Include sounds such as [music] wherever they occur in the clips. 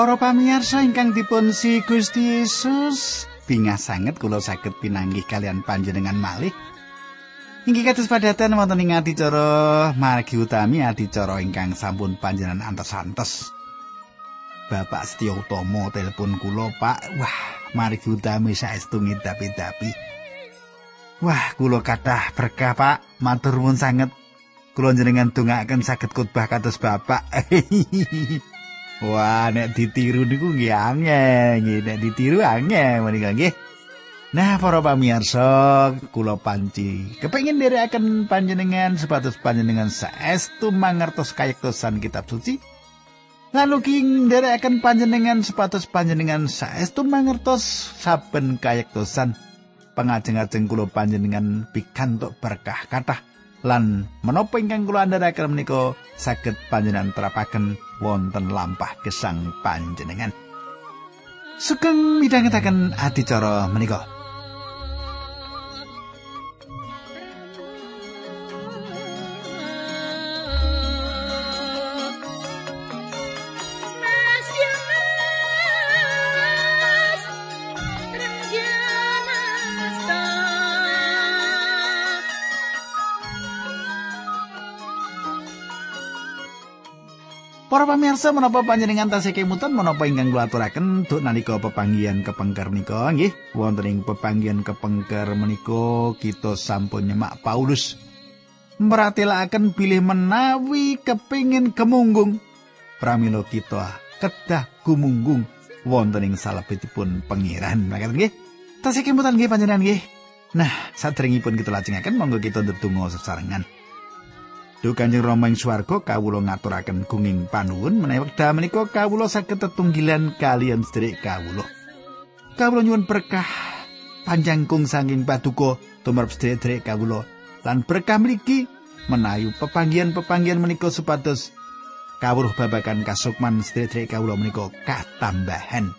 Para pamirsa ingkang dipun si Gusti Yesus, bingah sanget kula saged pinanggih kalian panjenengan malih. Inggih kados padatan wonten ing adicara margi utami adicara ingkang sampun panjenengan antos-antos. Bapak Setyo Utomo telepon kula, Pak. Wah, margi utami saestu ngidapi-dapi. Wah, kula kathah berkah, Pak. Matur nuwun sanget. Kula jenengan dongaaken saged khotbah kados Bapak. [laughs] Wah, nek ditiru niku nggih angel, nggih nek ditiru angel menika nggih. Nah, para pamirsa, kula panci kepengin nderekaken panjenengan sepatus panjenengan saestu mangertos kayektosan kitab suci. Lalu king nderekaken panjenengan sepatus panjenengan saestu mangertos saben kayektosan pangajeng-ajeng kula panjenengan pikantuk berkah kathah lan menapa ingkang kula andharaken menika saged panjenengan terapaken wonten lampah gesang panjenengan. Sugeng midhangetaken adicara menika. Para pamirsa menapa panjenengan tasih kemutan menapa ingkang kula aturaken duk nalika pepanggihan kepengker menika? Nggih wonten ing pepanggihan kepengker menika kita sampun nyemak Paulus. Meratelaken bilih menawi kepingin kemunggung. Pramila kita kedah gumunggung wonten ing salebetipun pangeran. Makaten nggih. Tasih kemutan nggih panjenengan nggih. Nah sadèrèngipun kita lajengaken monggo kita ndedonga sesarengan Duh Kanjeng Rama ing swarga kawula ngaturaken gunging panuwun menawi wekdal menika kawula saged tetunggilan kalian sedherek kawula. Kawula nyuwun berkah panjang kung sanging paduka tumrap sedherek kawula lan berkah mriki menayu pepanggian-pepanggian menika supados kawruh babakan kasukman sedherek kawula menika katambahan.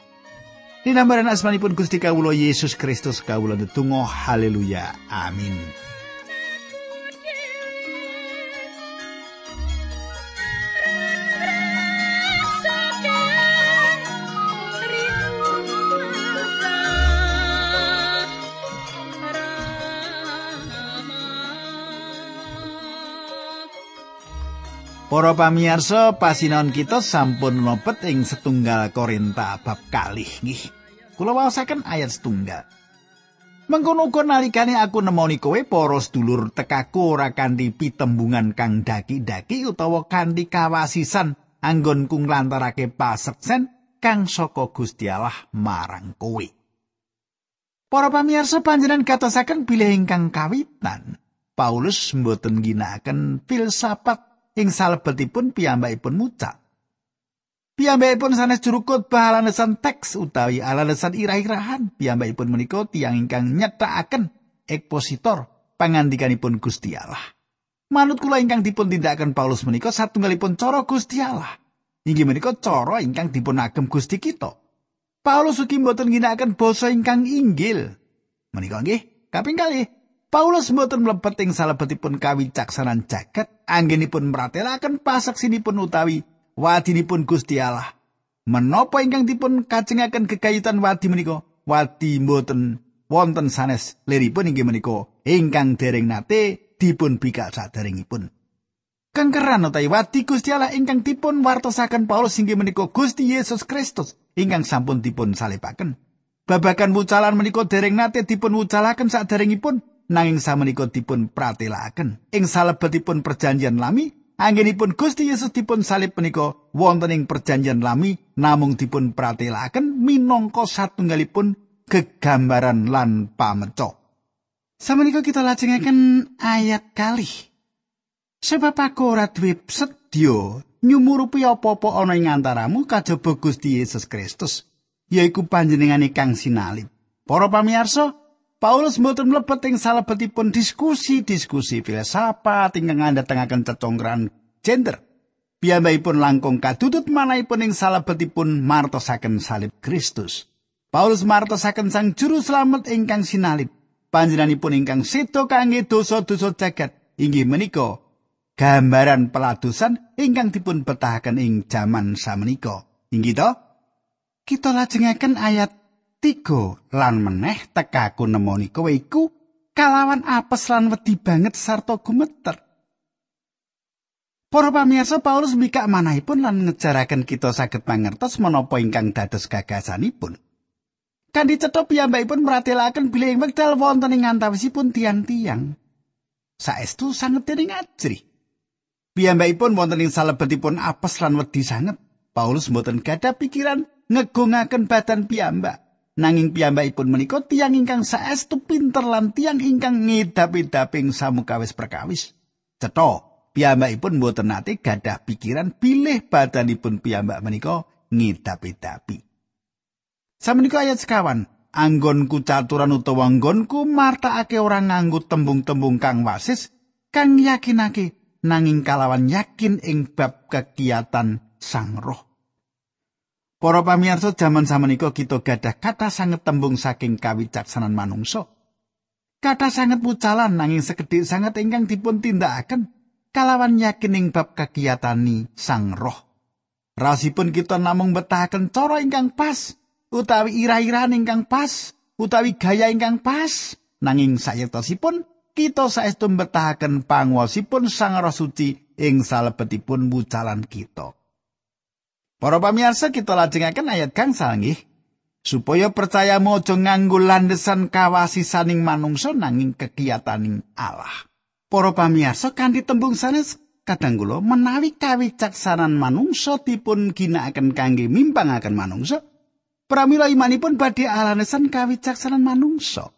Dinambaran asmanipun Gusti kawula Yesus Kristus kawula ndedonga haleluya amin. Para pamirsa, pasinaon kita sampun mlebet ing setunggal Korinta bab kalih nggih. Kula waosaken ayat setunggal. Mengkono uga nalikane aku nemoni kowe para sedulur tekaku ora kanthi pitembungan kang daki-daki utawa kanthi kawasisan anggonku nglantarake paseksen kang saka Gusti Allah marang kowe. Para pamirsa panjenengan katosaken bilih ingkang kawitan. Paulus mboten ginakaken filsafat ing salebetipun piyambakipun mucal. Piyambakipun sanes juru khotbah alasan teks utawi alasan irah-irahan. Piyambakipun menika tiyang ingkang nyetakaken ekspositor pangandikanipun Gusti Allah. Manut kula ingkang dipun tindakaken Paulus menika satunggalipun cara Gusti Allah. Inggih menika cara ingkang dipun agem Gusti kita. Paulus ugi mboten ginakaken basa ingkang inggil. Menika nggih kaping kalih Paulus mboten mlebet ing salebetipun kawicaksanan jagat anggenipun mratelaken pasaksinipun utawi wadinipun Gusti Allah. Menapa ingkang dipun kajengaken gegayutan wadi menika? Wadi mboten wonten sanes liripun inggih menika ingkang dereng nate dipun bikak saderengipun. Kengkeran utawi wadi Gusti Allah ingkang dipun wartosaken Paulus inggih menika Gusti Yesus Kristus ingkang sampun dipun salipaken. Babagan wucalan menika dereng nate dipun wucalaken saderengipun nanging samenika dipun pratelakaken ing salebetipun perjanjian lami anggenipun Gusti Yesus dipun salib menika wonten ing perjanjian lami namung dipun pratelakaken minangka satunggalipun gegambaran lan pameco samenika kita lajengaken ayat kali sebab aku ora duwe sedya nyumurupi apa-apa ana ing antaramu kajaba Gusti Yesus Kristus yaiku panjenengane kang sinalib para pamirsa Paulus mboten mlebet ing salebetipun diskusi-diskusi filsafat ingkang ngandhatengaken cecongkran gender. Piyambakipun langkung kadudut manahipun ing salebetipun martosaken salib Kristus. Paulus martosaken sang juru slamet ingkang sinalib. Panjenenganipun ingkang sedo kangge dosa-dosa jagat inggih menika gambaran peladusan ingkang dipun betahaken ing jaman samenika. Inggih to? kita lajengaken ayat 3 lan meneh tekaku nemoni kowe iku kalawan apes lan wedi banget sarta gumeter. Para pamirsa Paulus mikak manahipun lan ngejaraken kita saged mangertos menapa ingkang dados gagasanipun. Kandi cetha piyambakipun meratelaken bilih wekdal wonten ing antawisipun tiang-tiang. Saestu sanget dening ajri. Piyambakipun wonten ing salebetipun apes lan wedi sanget. Paulus mboten gadah pikiran ngegungaken badan piyambak. Nanging piyambakipun menika tiang ingkang saestu pinter lan tiang ingkang ngidap-idaping samukawis perkawis. Cetha piyambakipun mboten nate gadah pikiran bilih badanipun piyambak menika ngidap-idapi. Samenika ayat sekawan, anggonku caturan utawa anggonku martakake ora nganggo tembung-tembung kang wasis kang yakinake nanging kalawan yakin ing bab kegiatan sang roh. Para pamirsa jaman samenika kita gadah kata sanget tembung saking kawicaksanan manungsa. Kata sanget pucalan nanging sekedhik sanget ingkang dipun tindakaken kalawan yakin ing bab kegiatani sang roh. Rasipun kita namung betahaken cara ingkang pas utawi ira-iran ingkang pas, utawi gaya ingkang pas, nanging sayetosipun kita saestu mbetahaken panguwasipun Sang Roh Suci ing salebetipun wucalan kita. Para pamirsa kita lajengaken ayat kang nggih supaya percaya mojo nganggo landesan kawasisaning manungsa nanging kegiataning Allah. Para pamirsa kanthi tembung sanes kadang kula menawi kawicaksanan manungsa dipun ginakaken kangge mimpangaken manungsa pramila imanipun badhe alanesan kawicaksanan manungsa.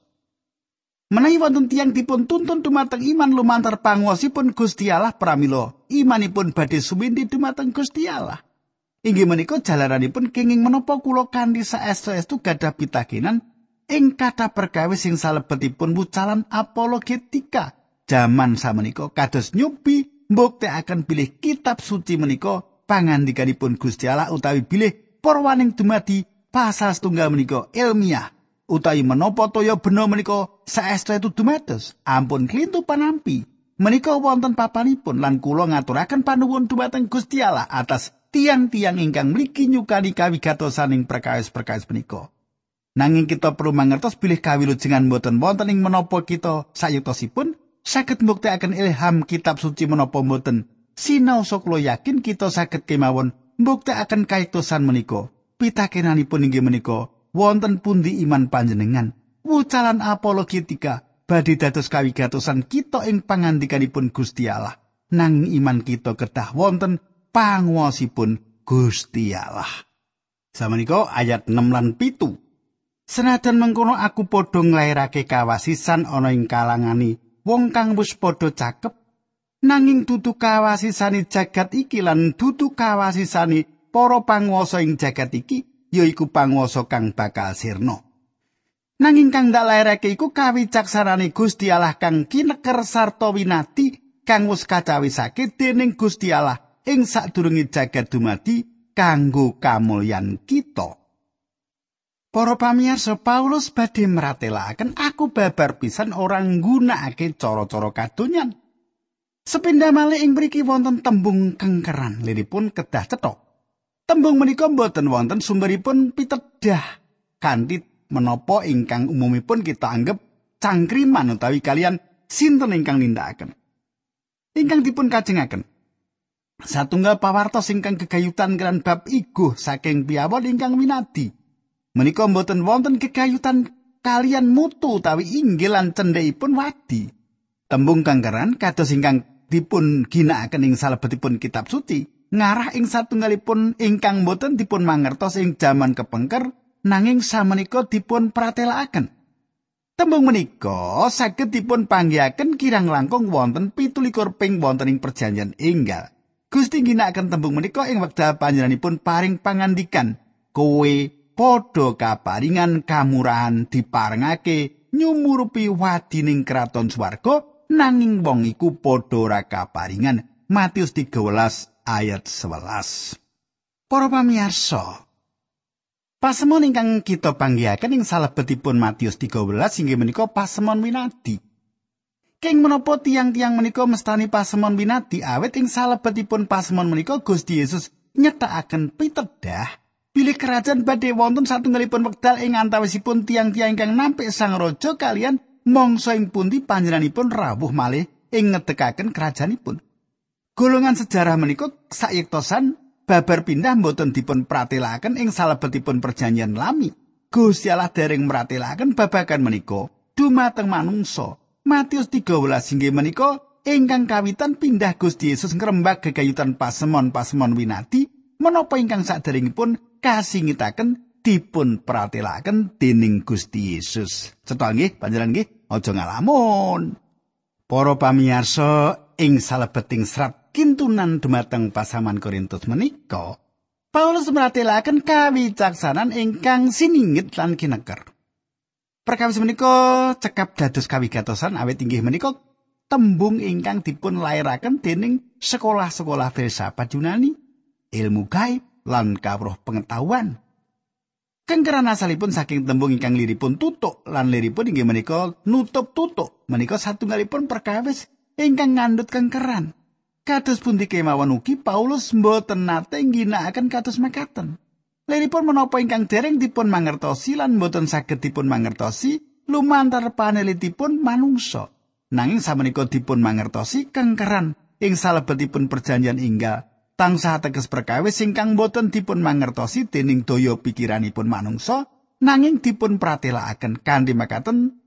Menawi wonten tiyang dipun tuntun dumateng iman lumantar panguwasipun Gusti Allah pramila imanipun badhe sumindi dumateng Gusti Allah. Inggih menika jalaranipun kenging menapa kula kanthi saestu-estu gadah pitakenan ing kata perkawis sing salebetipun wucalan apologetika jaman samenika kados nyubi mbuktekaken bilih kitab suci menika pangandikanipun Gusti Allah utawi bilih porwaning dumadi pasal setunggal menika ilmiah. Utawi menapa toya bena menika saestu itu dumados? Ampun klintu panampi. Menika wonten papanipun lan kula ngaturaken panuwun dumateng Gusti Allah atas tiang-tiang ingkang mligi nyukani kawigatosaning perkawis-perkawis menika nanging kita perlu mangertos bilih kawilujengan boten wonten ing menapa kita sayutosipun saged mbuktekaken ilham kitab suci menapa boten sinau sok yakin kita saged kemawon mbuktekaken kaitosan menika. Pitakenanipun inggih menika wonten pundi iman panjenengan? Wucalan apologetika badhe dados kawigatosan kita ing pangandikanipun Gusti Allah. Nanging iman kita kedah wonten panguwasipun Gusti Allah samenika ayat 6 lan pitu Senajan mengkono aku padha nglairake kawasisan ana ing kalangani wong kang wis padha cakep nanging dudu kawasisane jagat iki lan dudu kawasisane para panguwasa ing jagat iki yaiku panguwasa kang bakal sirna. Nanging kang ndak lairake iku kawicaksanane Gusti Allah kang kineker sarta winati kang wis kacawisake dening Gusti Allah ing sadurunge jagat dumadi kanggo kamulyan kita. Para pamirsa Paulus badhe meratelaken aku babar pisan orang nggunakake cara-cara kadonyan. Sepindah malih ing mriki wonten tembung kengkeran liripun kedah cetok. Tembung menika mboten wonten sumberipun pitedah kanthi menapa ingkang umumipun kita anggap cangkriman utawi kalian sinten ingkang nindakaken. Ingkang dipun kajengaken. Satunggal pawartos ingkang gegayutan kelan bab iguh saking piyawon ingkang minati. Menika mboten wonten gegayutan kalian mutu utawi inggil lan cendhekipun wadi. Tembung kanggaran kados ingkang dipun ginakaken ing salebetipun kitab suci ngarah ing satunggalipun ingkang boten dipun mangertos ing jaman kepengker nanging samenika dipun pratelakaken. Tembung menika saged dipun panggihaken kirang langkung wonten 17 ping wonten ing perjanjian enggal. Gusti ginakaken tembung menika ing wekdal panjenenganipun paring pangandikan, "Kowe padha kaparingan kamurahan diparengake nyumurupi wadining kraton swarga nanging wong iku padha ora kaparingan." Matius 13 ayat 11. Para pamirsa, pasemon ingkang kita panggihaken ing salebetipun Matius 13 inggih menika pasemon winadi. Keng menapa tiang-tiang menika mestani pasemon winadi awet ing salebetipun pasemon menika Gusti Yesus nyetakaken pitedah Bilih kerajaan badhe wonten satunggalipun wekdal ing antawisipun tiang-tiang ingkang nampik sang raja kalian mangsa ing pundi panjenenganipun rawuh malih ing ngedekaken kerajaanipun. Golongan sejarah menika sayektosan babar pindah mboten dipun pratelaken ing salebetipun perjanjian lami. Gusti Allah dereng mratelaken babagan menika dumateng manungsa. Matius 13 inggih menika ingkang kawitan pindah Gusti Yesus ngrembak gegayutan pasemon-pasemon winati menapa ingkang saderengipun kasingitaken dipun pratelaken dening Gusti Yesus. Cetha nggih panjenengan nggih aja ngalamun. Para pamirsa ing salebeting serat kintunan dumateng pasaman Korintus menika Paulus meratelaken kawicaksanan ingkang siningit lan kineker. Perkawis menika cekap dados kawigatosan awit inggih menika tembung ingkang dipun lairaken dening sekolah-sekolah filsafat Yunani, ilmu gaib, lan kawruh pengetahuan. Kengkeran asalipun saking tembung ingkang liripun tutuk lan liripun inggih menika nutup tutuk menika satunggalipun perkawis ingkang ngandut kengkeran. Kados pundi kemawon ugi Paulus mboten nate ngginakaken kados makaten. Liripun menapa ingkang dereng dipun mangertosi lan mboten saged dipun mangertosi lumantar panelitipun manungsa. Nanging samenika dipun mangertosi kengkeran ing salebetipun perjanjian inggal tansah teges perkawis ingkang boten dipun mangertosi dening daya pikiranipun manungsa nanging dipun pratelakaken kanthi makaten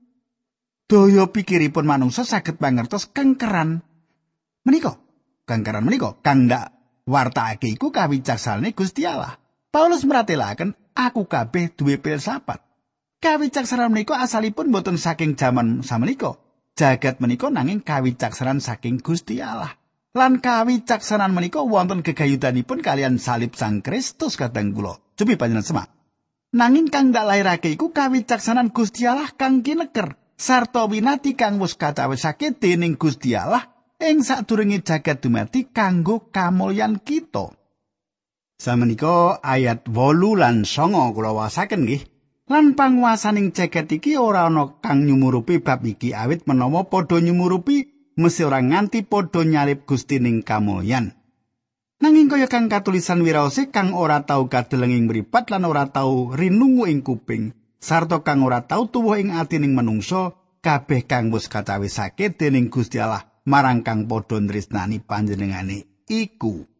daya pikiripun manungsa saged mangertos kengkeran menika kengkeran menika kang ndak wartake iku kawicaksanane Gusti Allah Paulus meratelaken aku kabeh duwe filsafat kawicaksanan menika asalipun boten saking jaman samenika jagat menika nanging kawicaksanan saking Gusti Allah lan kawicaksanan menika wonten gegayutanipun kalian salib Sang Kristus kadang kula. Cobi panjenengan semak. Nanging kang dak lairake iku kawicaksanan Gusti Allah kang kineker sarta winati kang wis kacawisake dening Gusti Allah ing sadurunge jagat dumati kanggo kamulyan kita. Samenika ayat 8 lan 9 kula wasaken nggih. Lan panguasaning jagat iki ora ana kang nyumurupi bab iki awit menawa padha nyumurupi mesti ora nganti padha nyalip Gusti ning kamulyan. Nanging kaya kang katulisan wiraose kang ora tau kadeleng ing mripat lan ora tau rinungu ing kuping, sarta kang ora tau tuwuh ing atining manungsa, kabeh kang wis kacawisake dening Gusti Allah marang kang padha nresnani panjenengane iku.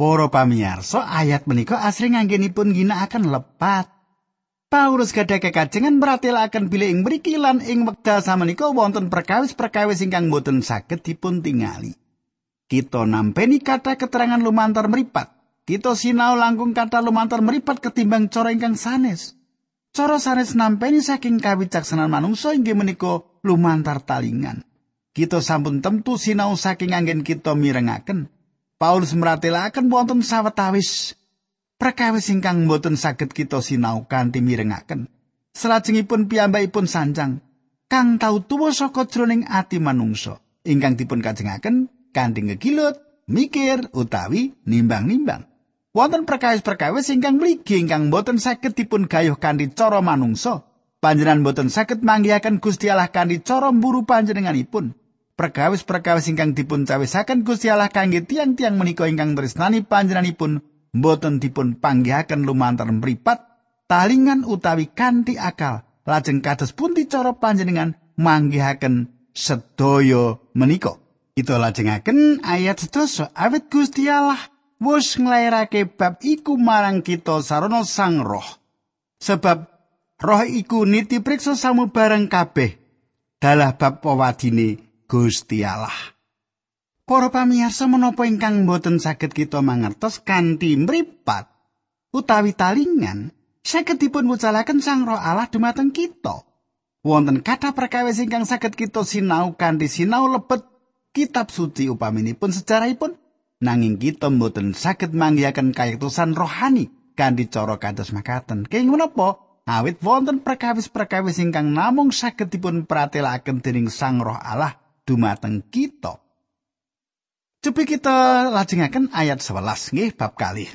Para pamirsa, ayat menika asring anggenipun ginakaken lepat. Paulus gadah kekajengan meratelaken bilih ing mriki lan ing wekdal samenika wonten perkawis-perkawis ingkang boten saged dipun tingali. Kita nampeni kata keterangan lumantar meripat. Kita sinau langkung kata lumantar meripat ketimbang cara ingkang sanes. Cara sanes nampeni saking kawicaksanan manungsa inggih menika lumantar talingan. Kita sampun temtu sinau saking anggen kita mirengaken. Paulus meratelaken wonten sawetawis Perkawis ingkang boten saged kita sinau kanthi mirengaken. Salajengipun piyambakipun sanjang kang tau tuwa saka jroning ati manungsa ingkang dipun kajengaken kanthi ngegilut, mikir utawi nimbang-nimbang. Wonten perkawis-perkawis ingkang mligi ingkang boten saged dipun gayuh kanthi cara manungsa. Panjenengan boten saged manggihaken Gusti Allah kanthi cara mburu panjenenganipun. Perkawis-perkawis ingkang dipun cawisaken Gusti Allah kangge tiang-tiang menika ingkang tresnani panjenenganipun mboten dipun panggihaken lumantar mripat talingan utawi kanthi akal. Lajeng kados pundi cara panjenengan manggihaken sedaya menika. Kita lajengaken ayat sedoso awit Gusti Allah wis nglairake bab iku marang kita sarana sang roh. Sebab roh iku niti priksa samubareng kabeh. Dalah bab pewadine Gusti Allah Para pamirsa menapa ingkang boten saged kita mangertos kanthi mripat utawi talingan saged dipun wucalaken Sang Roh Allah dumateng kita. Wonten kata perkawis ingkang saged kita sinau kanthi sinau lebet kitab suci upaminipun sejarahipun nanging kita boten saged manggihaken kayektosan rohani kanthi cara kados makaten. Kenging menapa? Awit wonten perkawis-perkawis ingkang namung saged dipun pratelaken dening Sang Roh Allah dumateng kita. Cobi kita lajengaken ayat 11 nggih bab kali.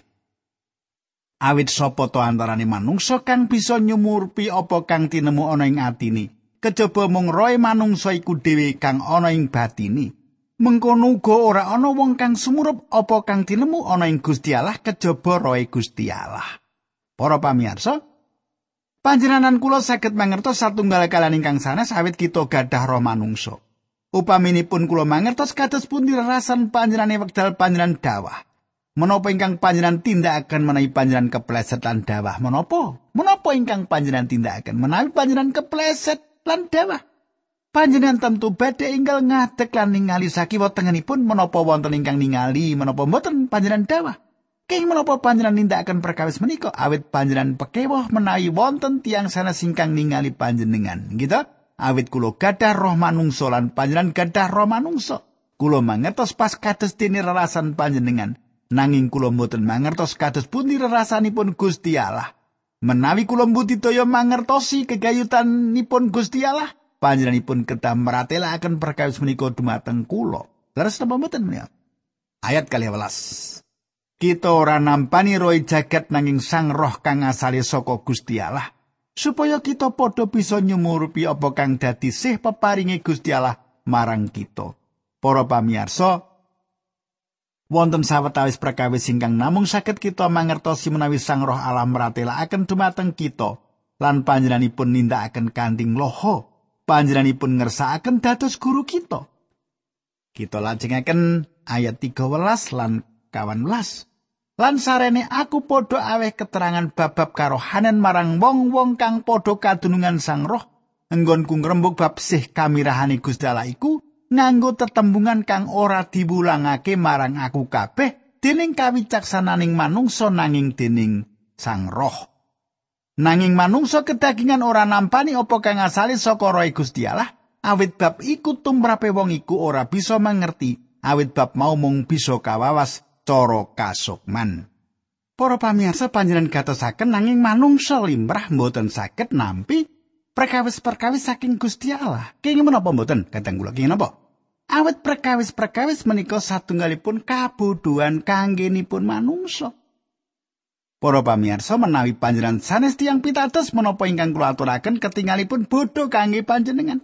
Awit sapa to antaraning manungsa kang bisa nyumurpi apa kang tinemu ana ing atine, kejaba mung roe manungsa iku dhewe kang ana ing batine. mengkono uga ora ana wong kang sumurup apa kang tinemu ana ing Gusti Allah kejaba roe Gusti Allah. Para pamirsa, panjenengan kula saged mangertos satunggal kalian ingkang sanes awit kita gadah roh manungsa. Upaminipun kula mangertos kados pundi rasan panjenengan wekdal panjenengan dawah. Menapa ingkang panjenengan tindakaken menawi panjenengan kepleset lan dawah? Menapa? Menapa ingkang panjenengan tindakaken menawi panjenengan kepleset lan dawah? Panjenengan tentu badhe inggal ngadeg lan ningali sakiwa tengenipun menapa wonten ingkang ningali menapa mboten panjenengan dawah. Keng menapa panjenengan nindakaken perkawis menika awit panjenengan pekewoh menawi wonten tiang sana singkang ningali panjenengan. Gitu? Awit kula gadah roh manungsa lan panjenengan gadah roh manungsa. Kula mangertos pas kados dene rerasan panjenengan. Nanging kula mboten mangertos kados pundi rerasanipun Gusti Allah. Menawi kula mbudidaya mangertosi kegayutanipun Gusti Allah, panjenenganipun kedah meratelaken perkawis menika dumateng kula. Leres napa mboten menika? Ayat 12. Kita ora nampani roh jagat nanging sang roh kang asale saka Gusti Allah supaya kita padha bisa nyumurupi apa kang dadi sih peparinge Gusti Allah marang kita. Para pamirsa, wonten sawetawis perkawis ingkang namung saged kita mangertosi menawi Sang Roh Allah meratelaken dumateng kita lan panjenenganipun nindakaken kanthi loho panjenenganipun ngersakaken dados guru kita. Kita lajengaken ayat 13 lan 18. Lan sarene aku padha aweh keterangan bab-bab karohanen marang wong-wong kang padha kadunungan Sang Roh enggonku ngrembug bab sih kamirahane Gusti Allah iku nganggo tetembungan kang ora diwulangake marang aku kabeh dening kawicaksananing manungsa nanging dening Sang Roh. Nanging manungsa kedagingan ora nampani apa kang asale saka roh Gusti Allah, awit bab iku tumrape wong iku ora bisa mangerti, awit bab mau mung bisa kawawas cara kasukman. Para pamirsa panjenengan gatosaken nanging manungsa limrah mboten saged nampi perkawis-perkawis saking Gusti Allah. Kenging menapa mboten? Kadang kula kenging napa? Awit perkawis-perkawis menika satunggalipun kabodohan kanggenipun manungsa. Para pamirsa menawi panjenengan sanes tiyang pitados menapa ingkang kula aturaken ketingalipun bodho kangge panjenengan.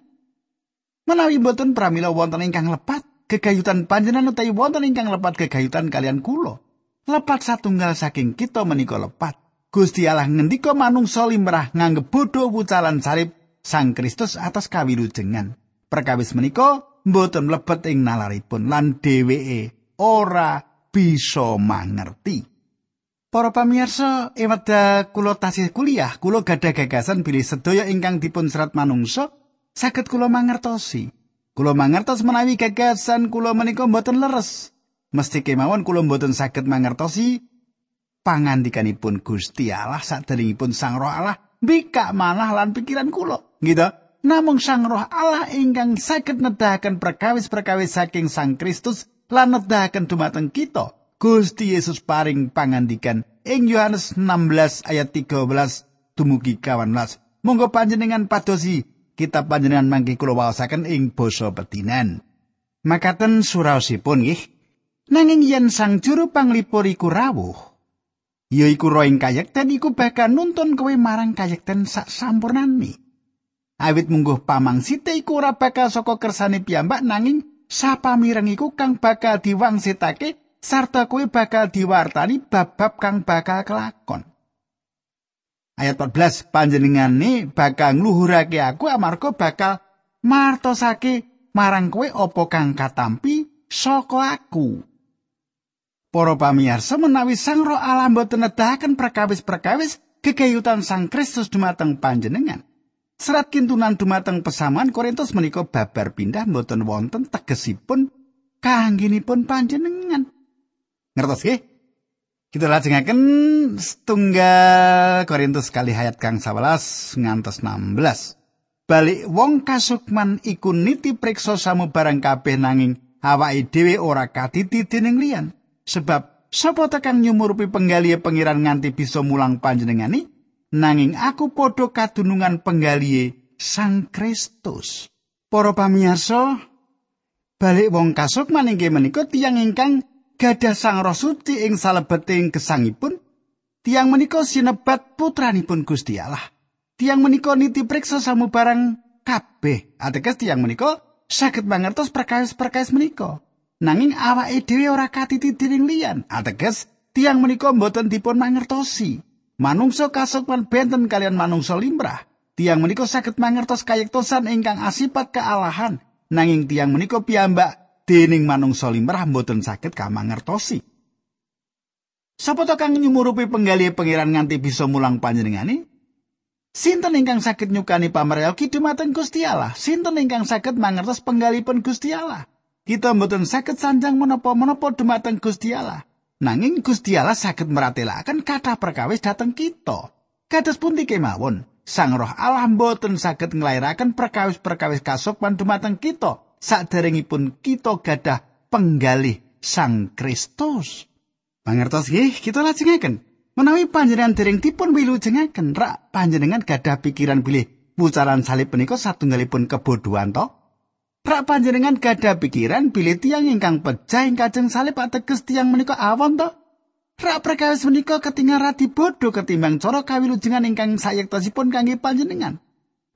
Menawi mboten pramila wonten ingkang lepat gegayutan panjenengan utawi wonten ingkang lepat gegayutan kalian kula. Lepat satunggal saking kita menika lepat. Gusti Allah ngendika manungsa limrah nganggep bodho wucalan salib Sang Kristus atas kawilujengan. Perkawis menika mboten mlebet ing nalaripun lan dheweke ora bisa mangerti. Para pamirsa, eweda kula tasih kuliah, kula gadah gagasan bilih sedaya ingkang dipun serat manungsa saged kula mangertosi. Kula mangertos menawi gagasan kula menika mboten leres. Mesti kemawon kula mboten saged mangertosi pangandikanipun Gusti Allah saderengipun Sang Roh Allah bikak manah lan pikiran kula. Gitu. Namung Sang Roh Allah ingkang saged nedahaken perkawis-perkawis saking Sang Kristus lan nedahaken dumateng kita. Gusti Yesus paring pangandikan ing Yohanes 16 ayat 13 dumugi 18. Monggo panjenengan padosi kitab panjenengan mangke kula waosaken ing basa petinan. Makaten suraosipun nggih. Nanging yen sang juru panglipur iku rawuh, ya iku roh ing kayekten iku bakal nuntun kowe marang kayekten sak sampurnane. Awit mungguh pamangsite iku ora bakal saka kersane piyambak nanging sapamireng iku kang bakal diwangsitake sarta kuwi bakal diwartani bab-bab kang bakal kelakon. Ayat 14 panjenengane bakal ngluhurake aku amarga bakal martosake marang kowe apa kang katampi saka aku. Para pamirsa menawi Sang Roh Allah mboten nedahaken perkawis-perkawis kegayutan Sang Kristus dumateng panjenengan. Serat kintunan dumateng pesaman Korintus menika babar pindah mboten wonten tegesipun kangginipun panjenengan. Ngertos nggih? Kita lajengaken setunggal Korintus kali hayat kang 11 ngantos 16. Balik wong kasukman iku niti priksa samubarang kabeh nanging awake dhewe ora kaditi dening liyan. Sebab sapa tekan nyumurupi penggalihe pengiran nganti bisa mulang panjenengani nanging aku padha kadunungan penggalihe Sang Kristus. Para pamirsa, balik wong kasukman inggih menika tiyang ingkang gadah sang roh suci ing salebeting gesangipun tiang menika sinebat putranipun Gusti Allah tiang menika niti priksa samubarang kabeh ateges tiang menika saged mangertos perkawis-perkawis menika. Nanging awake dhewe ora katiti dening liyan. Ateges tiang menika mboten dipun mangertosi. Manungsa kasukman benten kalian manungsa limrah. Tiang menika saged mangertos kayektosan ingkang asipat kealahan. Nanging tiang menika piyambak dening manungsa limrah mboten saged kamangertosi. Sapa to kang nyumurupi penggali pangeran nganti bisa mulang panjenengane? Sinten ingkang saged nyukani pameryogi dumateng Gusti Allah? Sinten ingkang saged mangertos penggalipun Gusti Allah? Kita mboten saged sanjang menapa-menapa dumateng Gusti. Nanging Gusti Allah saged meratelaken kathah perkawis dhateng kita. Kados pundi kemawon, Sang Roh Allah mboten saged nglairaken perkawis-perkawis kasukman dumateng kita saderengipun kita gadah penggalih Sang Kristus. Pangertos nggih, kita lajengaken. Menawi panjenengan dereng dipun wilujengaken, rak panjenengan gadah pikiran bilih pucaran salib punika satunggalipun kebodohan to? Rak panjenengan gadah pikiran bilih tiang ingkang pecah ing kajeng salib ateges tiang menika awon to? Rak perkawis menika ketingal radi bodho ketimbang cara kawilujengan ingkang sayektosipun kangge panjenengan.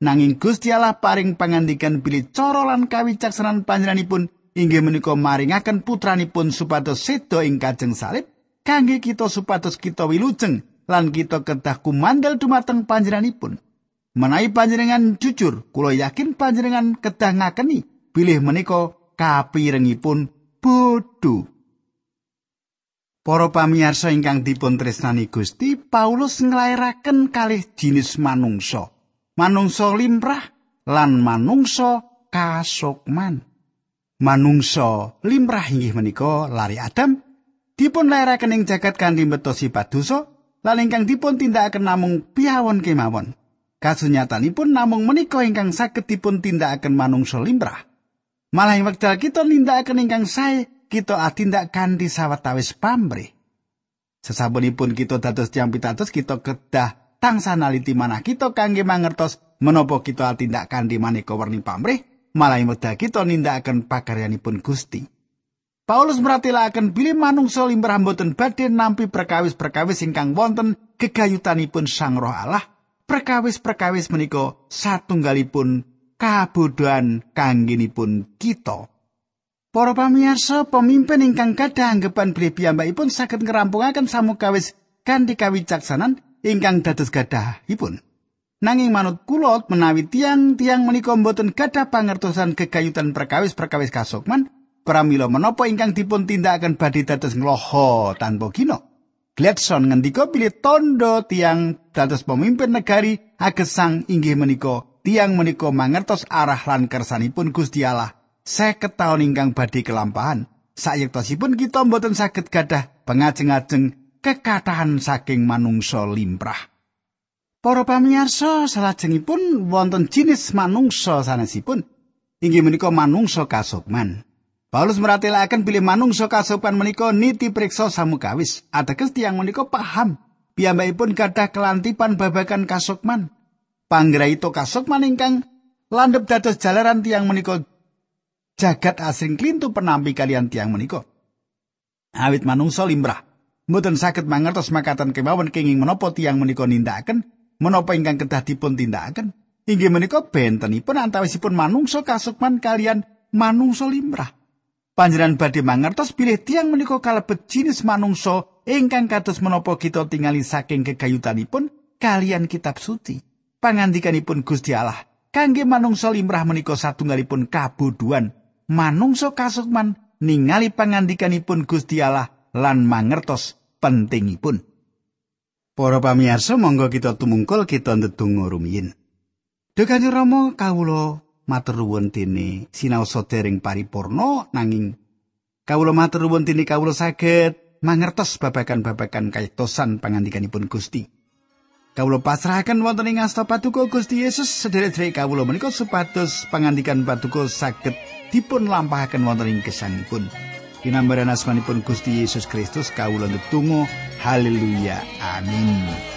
Nanging Gusti Allah paring pangandikan bilih cara lan kawicaksanan panjenenganipun inggih menika maringaken putranipun supados sedo ing kajeng salib kangge kita supados kita wilujeng lan kita kedah kumandel dumateng panjenenganipun. Menawi panjenengan jujur, kula yakin panjenengan kedah ngakeni bilih menika kapirengipun bodho. Para pamirsa ingkang dipun tresnani Gusti, Paulus nglairaken kalih jinis manungsa. Manungsa limrah lan manungsa kasukman. Manungsa limrah inggih menika lari Adam dipun lairaken ing jagat kanthi mbetosi padosa lan ingkang dipun tindakaken namung piawon kemawon. Kasunyatanipun namung menika ingkang saged dipun tindakaken manungsa limrah. Malah ing wekdal kita nindakaken ingkang sae, kita atindak kanthi sawetawis pamrih. Sesabunipun kita dados tiyang pitados kita kedah tangsa naliti manah kita kangge mangertos menapa kita atindak kanthi maneka werni pamrih, malah wekdal kita nindakaken pakaryanipun Gusti. Paulus meratelaken bilih manungsa limrah mboten badhe nampi perkawis-perkawis ingkang wonten gegayutanipun Sang Roh Allah. Perkawis-perkawis menika satunggalipun kabodohan kangginipun kita. Para pamirsa, pemimpin ingkang gadah anggapan bilih piyambakipun saged ngrampungaken samukawis kanthi kawicaksanan ingkang dados gadahipun. Nanging manut kula menawi tiang-tiang menika mboten gadah pangertosan kegayutan perkawis-perkawis kasukman, pramila menapa ingkang dipun tindakaken badhe dados ngloho tanpa gino. Gladson ngendika pilih tondo tiang dados pemimpin negari agesang inggih menika tiang menika mangertos arah lan kersanipun Gusti Allah. Seket taun ingkang badhe kelampahan. Sayektosipun kita mboten saged gadah pengajeng-ajeng kekatahan saking manungsa limprah. Para pamirsa, salajengipun wonten jinis manungsa sanesipun inggih menika manungsa kasukman. Paulus meratelaken bilih manungsa kasupan menika niti priksa samukawis. Ateges tiyang menika paham piyambakipun gadah kelantipan babagan kasukman. Panggraita kasukman ingkang landhep dados jalaran tiyang menika jagat asring klintu penampi kalian tiang menika. Awit manungsa limrah, mboten saged mangertos makatan kemawon kenging menapa tiang menika nindakaken, menapa ingkang kedah dipun tindakaken. Inggih menika bentenipun antawisipun manungsa kasukman kalian manungsa limrah. Panjenengan badhe mangertos bilih tiang menika kalebet jinis manungsa ingkang kados menapa kita tingali saking kegayutanipun kalian kitab suci. Pangandikanipun Gusti Allah kangge manungsa limrah menika satunggalipun kabuduan. Manungsa kasukman ningali pangandikanipun Gusti Allah lan mangertos pentingipun. Para pamirsa, monggo kita tumungkul kita ndedonga rumiyin. Duh Kanjeng Rama kawula matur nuwun dene sinaosa dereng paripurna nanging kawula matur nuwun dene kawula saged mangertos babagan-babagan kayektosan pangandikanipun Gusti. Kawula pasrahaken wonten ing asta patuko Gusti Yesus sederek-sederek kawula menika supados pangandikan patuko saged dipun lampahaken wonten ing gesangipun. Dinambaran asmanipun Gusti Yesus Kristus kawula ndedonga haleluya amin.